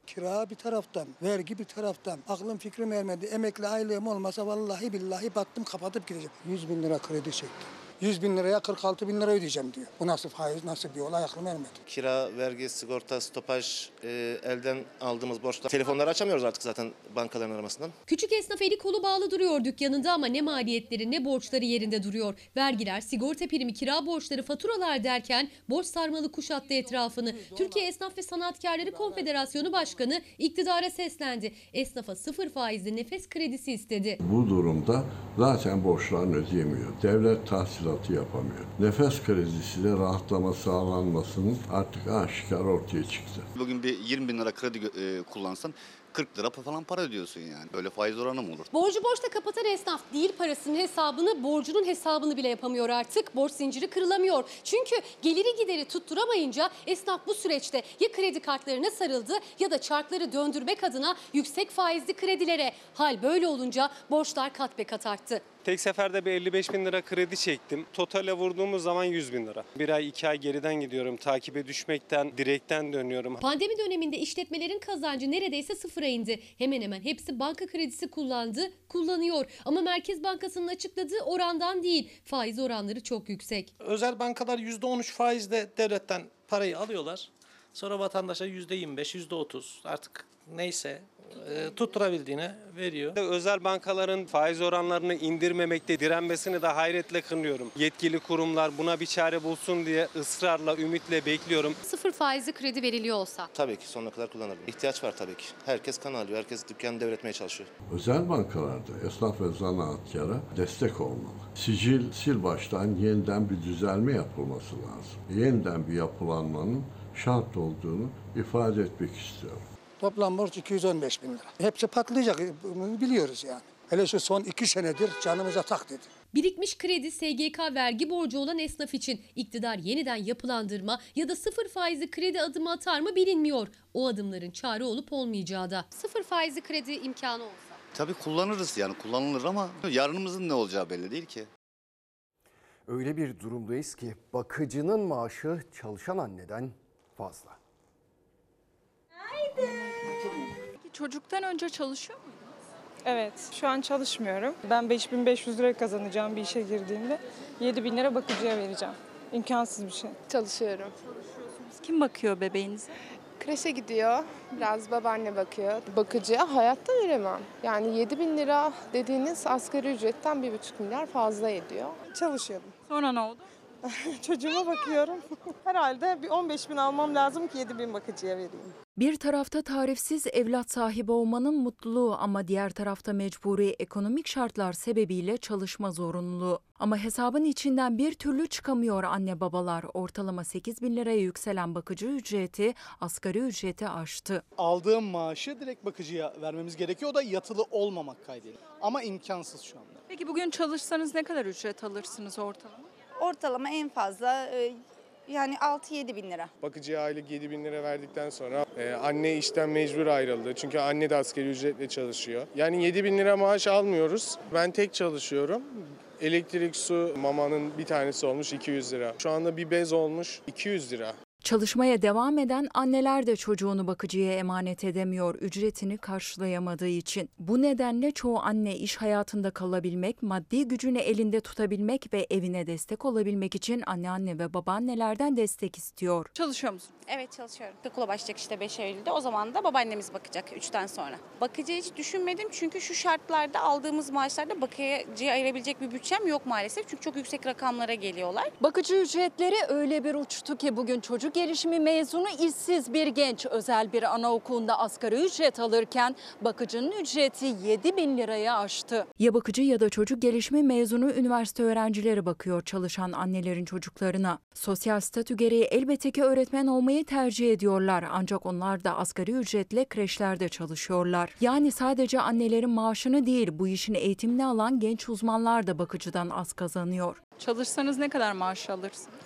Kira bir taraftan, vergi bir taraftan. Aklım fikrim ermedi. Emekli aylığım olmasa vallahi billahi battım kapatıp gideceğim. 100 bin lira kredi çektim. 100 bin liraya 46 bin lira ödeyeceğim diyor. Bu nasıl faiz, nasıl bir olay aklım ermedi. Kira, vergi, sigorta, stopaj, e, elden aldığımız borçlar. Telefonları açamıyoruz artık zaten bankaların aramasından. Küçük esnaf eli kolu bağlı duruyor dükkanında ama ne maliyetleri ne borçları yerinde duruyor. Vergiler, sigorta primi, kira borçları, faturalar derken borç sarmalı kuşattı etrafını. Türkiye Esnaf ve Sanatkarları Konfederasyonu Başkanı iktidara seslendi. Esnafa sıfır faizli nefes kredisi istedi. Bu durumda zaten borçlarını ödeyemiyor. Devlet tahsilatı yapamıyor. Nefes kredisiyle rahatlama sağlanmasının artık aşikar ortaya çıktı. Bugün bir 20 bin lira kredi e, kullansan 40 lira falan para ödüyorsun yani. Böyle faiz oranı mı olur? Borcu borçla kapatan esnaf değil parasının hesabını, borcunun hesabını bile yapamıyor artık. Borç zinciri kırılamıyor. Çünkü geliri gideri tutturamayınca esnaf bu süreçte ya kredi kartlarına sarıldı ya da çarkları döndürmek adına yüksek faizli kredilere. Hal böyle olunca borçlar kat be kat arttı. Tek seferde bir 55 bin lira kredi çektim. Totale vurduğumuz zaman 100 bin lira. Bir ay iki ay geriden gidiyorum. Takibe düşmekten, direkten dönüyorum. Pandemi döneminde işletmelerin kazancı neredeyse sıfıra indi. Hemen hemen hepsi banka kredisi kullandı, kullanıyor. Ama Merkez Bankası'nın açıkladığı orandan değil. Faiz oranları çok yüksek. Özel bankalar %13 faizle devletten parayı alıyorlar. Sonra vatandaşa %25, %30 artık neyse tutturabildiğine veriyor. Özel bankaların faiz oranlarını indirmemekte direnmesini de hayretle kınıyorum. Yetkili kurumlar buna bir çare bulsun diye ısrarla, ümitle bekliyorum. Sıfır faizli kredi veriliyor olsa. Tabii ki sonuna kadar kullanabilir. İhtiyaç var tabii ki. Herkes kan alıyor. Herkes dükkanı devretmeye çalışıyor. Özel bankalarda esnaf ve zanaatkara destek olmalı. Sicil sil baştan yeniden bir düzelme yapılması lazım. Yeniden bir yapılanmanın şart olduğunu ifade etmek istiyorum. Toplam borç 215 bin lira. Hepsi patlayacak, biliyoruz yani. Hele şu son iki senedir canımıza tak dedi. Birikmiş kredi SGK vergi borcu olan esnaf için iktidar yeniden yapılandırma ya da sıfır faizli kredi adımı atar mı bilinmiyor. O adımların çare olup olmayacağı da. Sıfır faizli kredi imkanı olsa. Tabii kullanırız yani kullanılır ama yarınımızın ne olacağı belli değil ki. Öyle bir durumdayız ki bakıcının maaşı çalışan anneden fazla. Çocuktan önce çalışıyor muydunuz? Evet, şu an çalışmıyorum. Ben 5500 lira kazanacağım bir işe girdiğimde. 7000 lira bakıcıya vereceğim. İmkansız bir şey. Çalışıyorum. Kim bakıyor bebeğinize? Kreşe gidiyor. Biraz babaanne bakıyor. Bakıcıya hayatta veremem. Yani 7 bin lira dediğiniz asgari ücretten 1,5 milyar fazla ediyor. Çalışıyordum. Sonra ne oldu? *laughs* Çocuğuma bakıyorum. Herhalde bir 15 bin almam lazım ki 7 bin bakıcıya vereyim. Bir tarafta tarifsiz evlat sahibi olmanın mutluluğu ama diğer tarafta mecburi ekonomik şartlar sebebiyle çalışma zorunluluğu. Ama hesabın içinden bir türlü çıkamıyor anne babalar. Ortalama 8 bin liraya yükselen bakıcı ücreti asgari ücreti aştı. Aldığım maaşı direkt bakıcıya vermemiz gerekiyor. O da yatılı olmamak kaydıyla. Ama imkansız şu anda. Peki bugün çalışsanız ne kadar ücret alırsınız ortalama? Ortalama en fazla e, yani 6-7 bin lira. Bakıcıya aylık 7 bin lira verdikten sonra e, anne işten mecbur ayrıldı. Çünkü anne de asgari ücretle çalışıyor. Yani 7 bin lira maaş almıyoruz. Ben tek çalışıyorum. Elektrik, su, mamanın bir tanesi olmuş 200 lira. Şu anda bir bez olmuş 200 lira. Çalışmaya devam eden anneler de çocuğunu bakıcıya emanet edemiyor ücretini karşılayamadığı için. Bu nedenle çoğu anne iş hayatında kalabilmek, maddi gücünü elinde tutabilmek ve evine destek olabilmek için anneanne ve babaannelerden destek istiyor. Çalışıyor musun? Evet çalışıyorum. Okula başlayacak işte 5 Eylül'de. O zaman da babaannemiz bakacak 3'ten sonra. Bakıcı hiç düşünmedim çünkü şu şartlarda aldığımız maaşlarda bakıcıya ayırabilecek bir bütçem yok maalesef. Çünkü çok yüksek rakamlara geliyorlar. Bakıcı ücretleri öyle bir uçtu ki bugün çocuk çocuk gelişimi mezunu işsiz bir genç özel bir anaokulunda asgari ücret alırken bakıcının ücreti 7 bin liraya aştı. Ya bakıcı ya da çocuk gelişimi mezunu üniversite öğrencileri bakıyor çalışan annelerin çocuklarına. Sosyal statü gereği elbette ki öğretmen olmayı tercih ediyorlar ancak onlar da asgari ücretle kreşlerde çalışıyorlar. Yani sadece annelerin maaşını değil bu işin eğitimini alan genç uzmanlar da bakıcıdan az kazanıyor. Çalışsanız ne kadar maaş alırsınız?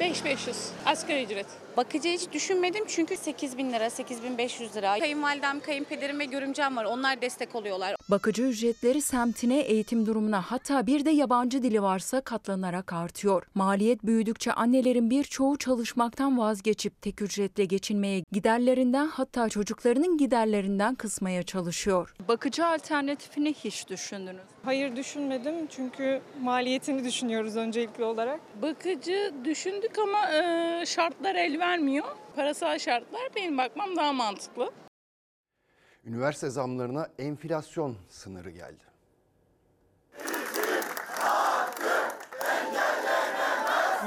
5500 asgari ücret. Bakıcı hiç düşünmedim çünkü 8 bin lira, 8500 lira. Kayınvalidem, kayınpederim ve görümcem var. Onlar destek oluyorlar. Bakıcı ücretleri semtine, eğitim durumuna hatta bir de yabancı dili varsa katlanarak artıyor. Maliyet büyüdükçe annelerin birçoğu çalışmaktan vazgeçip tek ücretle geçinmeye giderlerinden hatta çocuklarının giderlerinden kısmaya çalışıyor. Bakıcı alternatifini hiç düşündünüz. Hayır düşünmedim çünkü maliyetini düşünüyoruz öncelikli olarak. Bakıcı düşündük ama e, şartlar el vermiyor. Parasal şartlar benim bakmam daha mantıklı. Üniversite zamlarına enflasyon sınırı geldi.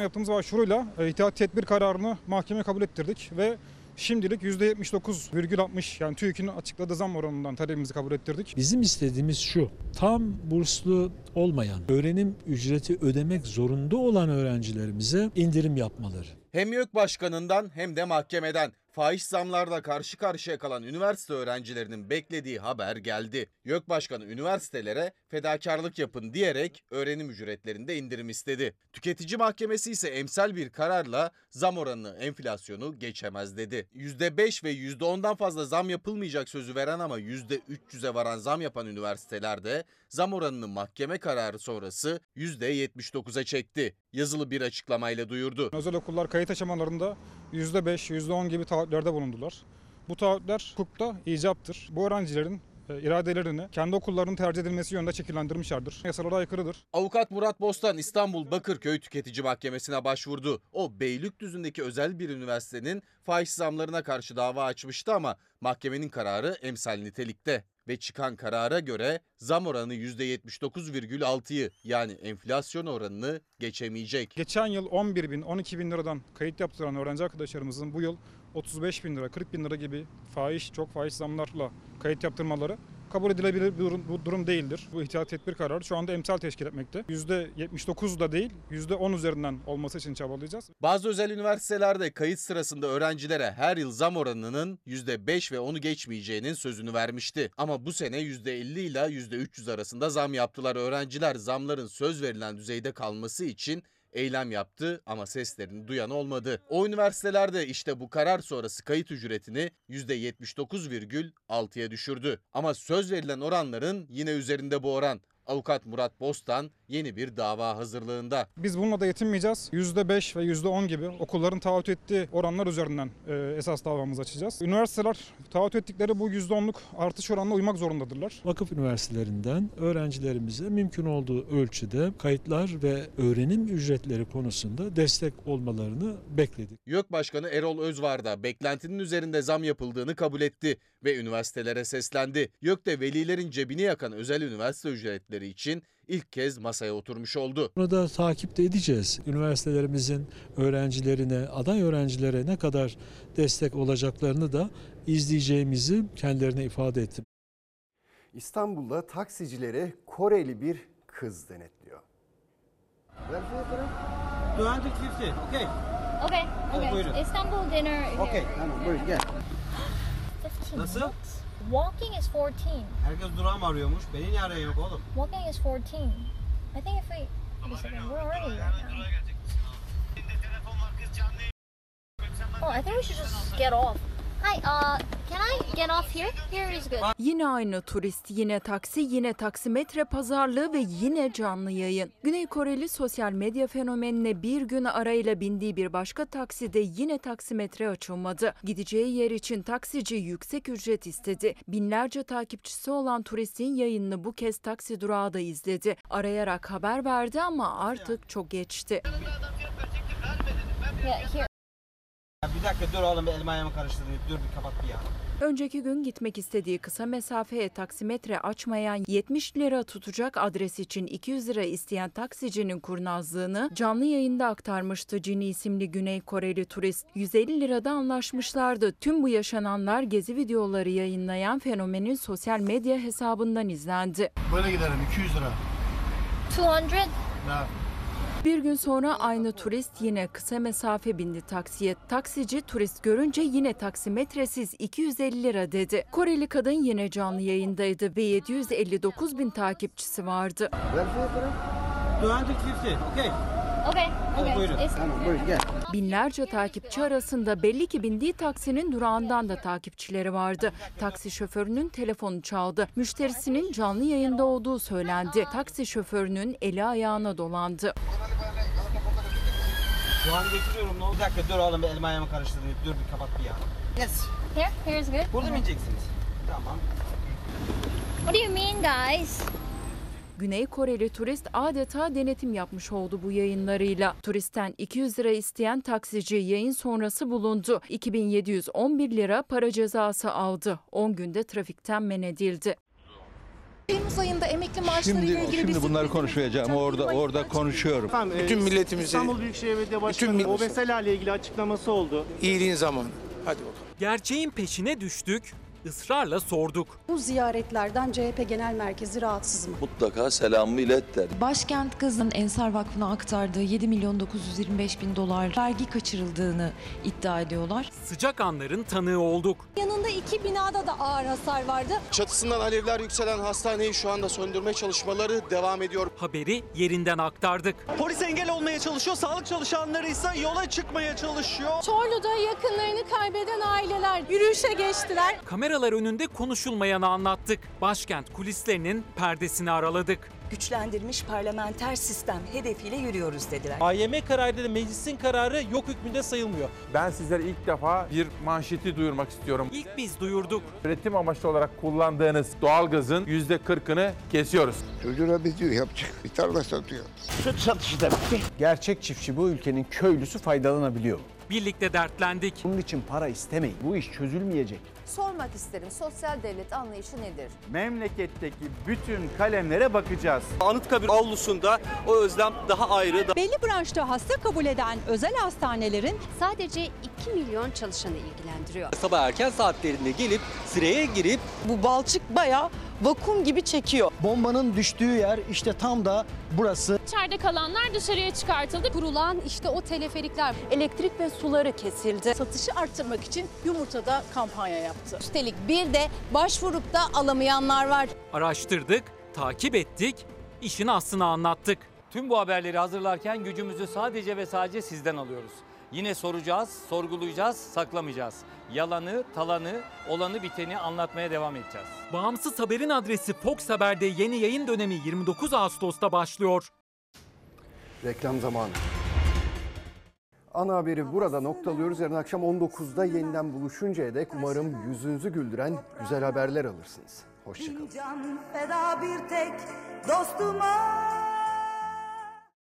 Yaptığımız başvuruyla e, itaat tedbir kararını mahkemeye kabul ettirdik ve şimdilik %79,60 yani TÜİK'in açıkladığı zam oranından talebimizi kabul ettirdik. Bizim istediğimiz şu, tam burslu olmayan, öğrenim ücreti ödemek zorunda olan öğrencilerimize indirim yapmaları. Hem YÖK Başkanı'ndan hem de mahkemeden fahiş zamlarla karşı karşıya kalan üniversite öğrencilerinin beklediği haber geldi. YÖK Başkanı üniversitelere fedakarlık yapın diyerek öğrenim ücretlerinde indirim istedi. Tüketici Mahkemesi ise emsal bir kararla zam oranını enflasyonu geçemez dedi. %5 ve %10'dan fazla zam yapılmayacak sözü veren ama %300'e varan zam yapan üniversitelerde zam oranını mahkeme kararı sonrası %79'a çekti. Yazılı bir açıklamayla duyurdu. Özel okullar kayıt aşamalarında %5, %10 gibi taahhütlerde bulundular. Bu taahhütler hukukta icaptır. Bu öğrencilerin e, iradelerini kendi okullarının tercih edilmesi yönünde şekillendirmişlerdir. Yasalara aykırıdır. Avukat Murat Bostan İstanbul Bakırköy Tüketici Mahkemesi'ne başvurdu. O Beylikdüzü'ndeki özel bir üniversitenin fahiş zamlarına karşı dava açmıştı ama mahkemenin kararı emsal nitelikte ve çıkan karara göre zam oranı %79,6'yı yani enflasyon oranını geçemeyecek. Geçen yıl 11 bin, 12 bin liradan kayıt yaptıran öğrenci arkadaşlarımızın bu yıl 35 bin lira, 40 bin lira gibi fahiş, çok fahiş zamlarla kayıt yaptırmaları kabul edilebilir bir durum, bu durum değildir. Bu ihtiyat tedbir kararı şu anda emsal teşkil etmekte. %79 da değil, %10 üzerinden olması için çabalayacağız. Bazı özel üniversitelerde kayıt sırasında öğrencilere her yıl zam oranının %5 ve 10'u geçmeyeceğinin sözünü vermişti. Ama bu sene %50 ile %300 arasında zam yaptılar. Öğrenciler zamların söz verilen düzeyde kalması için eylem yaptı ama seslerini duyan olmadı. O üniversitelerde işte bu karar sonrası kayıt ücretini %79,6'ya düşürdü. Ama söz verilen oranların yine üzerinde bu oran. Avukat Murat Bostan yeni bir dava hazırlığında. Biz bununla da yetinmeyeceğiz. %5 ve %10 gibi okulların taahhüt ettiği oranlar üzerinden e, esas davamızı açacağız. Üniversiteler taahhüt ettikleri bu %10'luk artış oranına uymak zorundadırlar. Vakıf üniversitelerinden öğrencilerimize mümkün olduğu ölçüde kayıtlar ve öğrenim ücretleri konusunda destek olmalarını bekledik. YÖK Başkanı Erol Özvar da beklentinin üzerinde zam yapıldığını kabul etti ve üniversitelere seslendi. YÖK de velilerin cebini yakan özel üniversite ücretleri için ilk kez masaya oturmuş oldu. Bunu da takip de edeceğiz. Üniversitelerimizin öğrencilerine, aday öğrencilere ne kadar destek olacaklarını da izleyeceğimizi kendilerine ifade ettim. İstanbul'da taksicilere Koreli bir kız denetliyor. 250, okay. Okay, okay. buyurun. Istanbul dinner here. Okay, tamam buyurun gel. 15 Nasıl? Bucks. Walking is 14. Herkes durağım arıyormuş. Beni niye arayan yok oğlum? Walking is 14. I think if we... Wait a second, where are we right now? Oh, I think we should just get off. Hi, uh, can I get off here? Here is good. Yine aynı turist, yine taksi, yine taksimetre pazarlığı ve yine canlı yayın. Güney Koreli sosyal medya fenomenine bir gün arayla bindiği bir başka takside yine taksimetre açılmadı. Gideceği yer için taksici yüksek ücret istedi. Binlerce takipçisi olan turistin yayınını bu kez taksi durağı da izledi. Arayarak haber verdi ama artık çok geçti. Yeah, here. Bir dakika dur oğlum elma ayağımı karıştırdın. Dur bir kapat bir ya. Önceki gün gitmek istediği kısa mesafeye taksimetre açmayan 70 lira tutacak adres için 200 lira isteyen taksicinin kurnazlığını canlı yayında aktarmıştı Cini isimli Güney Koreli turist. 150 lirada anlaşmışlardı. Tüm bu yaşananlar gezi videoları yayınlayan fenomenin sosyal medya hesabından izlendi. Böyle giderim 200 lira. 200? Ya. Bir gün sonra aynı turist yine kısa mesafe bindi taksiye. Taksici turist görünce yine taksimetresiz 250 lira dedi. Koreli kadın yine canlı yayındaydı ve 759 bin takipçisi vardı. 250. Okey. Okay. Okay. buyurun. It's- Tamam buyurun gel. Binlerce takipçi arasında belli ki bindiği taksinin durağından da takipçileri vardı. Taksi şoförünün telefonu çaldı. Müşterisinin canlı yayında olduğu söylendi. Taksi şoförünün eli ayağına dolandı. Şu an getiriyorum. Ne? Bir dakika dur oğlum bir elma ayağımı karıştırdın. Dur bir kapat bir ya. Yes. Here? Here's good? Burada mı ineceksiniz? Tamam. What do you mean, guys? Güney Koreli turist adeta denetim yapmış oldu bu yayınlarıyla. Turistten 200 lira isteyen taksici yayın sonrası bulundu. 2711 lira para cezası aldı. 10 günde trafikten men edildi. Temmuz ayında emekli maaşları ile Şimdi, ilgili şimdi bir bunları konuşmayacağım. Orada orada konuşuyorum. Bütün milletimizi, İstanbul Büyükşehir Belediye Başkanı'nın millet- OBESELA ile ilgili açıklaması oldu. iyiliğin zamanı. Hadi bakalım. Gerçeğin peşine düştük, ısrarla sorduk. Bu ziyaretlerden CHP Genel Merkezi rahatsız mı? Mutlaka selamımı ilet der. Başkent Gaz'ın Ensar Vakfı'na aktardığı 7 milyon 925 bin dolar vergi kaçırıldığını iddia ediyorlar. Sıcak anların tanığı olduk. Yanında iki binada da ağır hasar vardı. Çatısından alevler yükselen hastaneyi şu anda söndürme çalışmaları devam ediyor. Haberi yerinden aktardık. Polis engel olmaya çalışıyor. Sağlık çalışanları ise yola çıkmaya çalışıyor. Çorlu'da yakınlarını kaybeden aileler yürüyüşe geçtiler. Kameralar önünde konuşulmayanı anlattık. Başkent kulislerinin perdesini araladık. Güçlendirilmiş parlamenter sistem hedefiyle yürüyoruz dediler. AYM kararı da meclisin kararı yok hükmünde sayılmıyor. Ben sizlere ilk defa bir manşeti duyurmak istiyorum. İlk biz duyurduk. Üretim amaçlı olarak kullandığınız doğalgazın %40'ını kesiyoruz. Çocuğuna diyor yapacak. Bir tarla satıyor. Süt satışı da bitti. Gerçek çiftçi bu ülkenin köylüsü faydalanabiliyor. Birlikte dertlendik. Bunun için para istemeyin. Bu iş çözülmeyecek. Sormak isterim sosyal devlet anlayışı nedir? Memleketteki bütün kalemlere bakacağız. Anıtkabir avlusunda o özlem daha ayrı. Belli branşta hasta kabul eden özel hastanelerin Sadece 2 milyon çalışanı ilgilendiriyor. Sabah erken saatlerinde gelip sıraya girip bu balçık bayağı vakum gibi çekiyor. Bombanın düştüğü yer işte tam da burası. İçeride kalanlar dışarıya çıkartıldı. Kurulan işte o teleferikler. Elektrik ve suları kesildi. Satışı arttırmak için yumurtada kampanya yaptı. Üstelik bir de başvurup da alamayanlar var. araştırdık, takip ettik, işin aslını anlattık. Tüm bu haberleri hazırlarken gücümüzü sadece ve sadece sizden alıyoruz. Yine soracağız, sorgulayacağız, saklamayacağız. Yalanı, talanı, olanı biteni anlatmaya devam edeceğiz. Bağımsız haberin adresi Fox Haber'de yeni yayın dönemi 29 Ağustos'ta başlıyor. Reklam zamanı. Ana haberi burada noktalıyoruz. Yarın akşam 19'da yeniden buluşuncaya dek umarım yüzünüzü güldüren güzel haberler alırsınız. Hoşçakalın. Can feda bir tek dostuma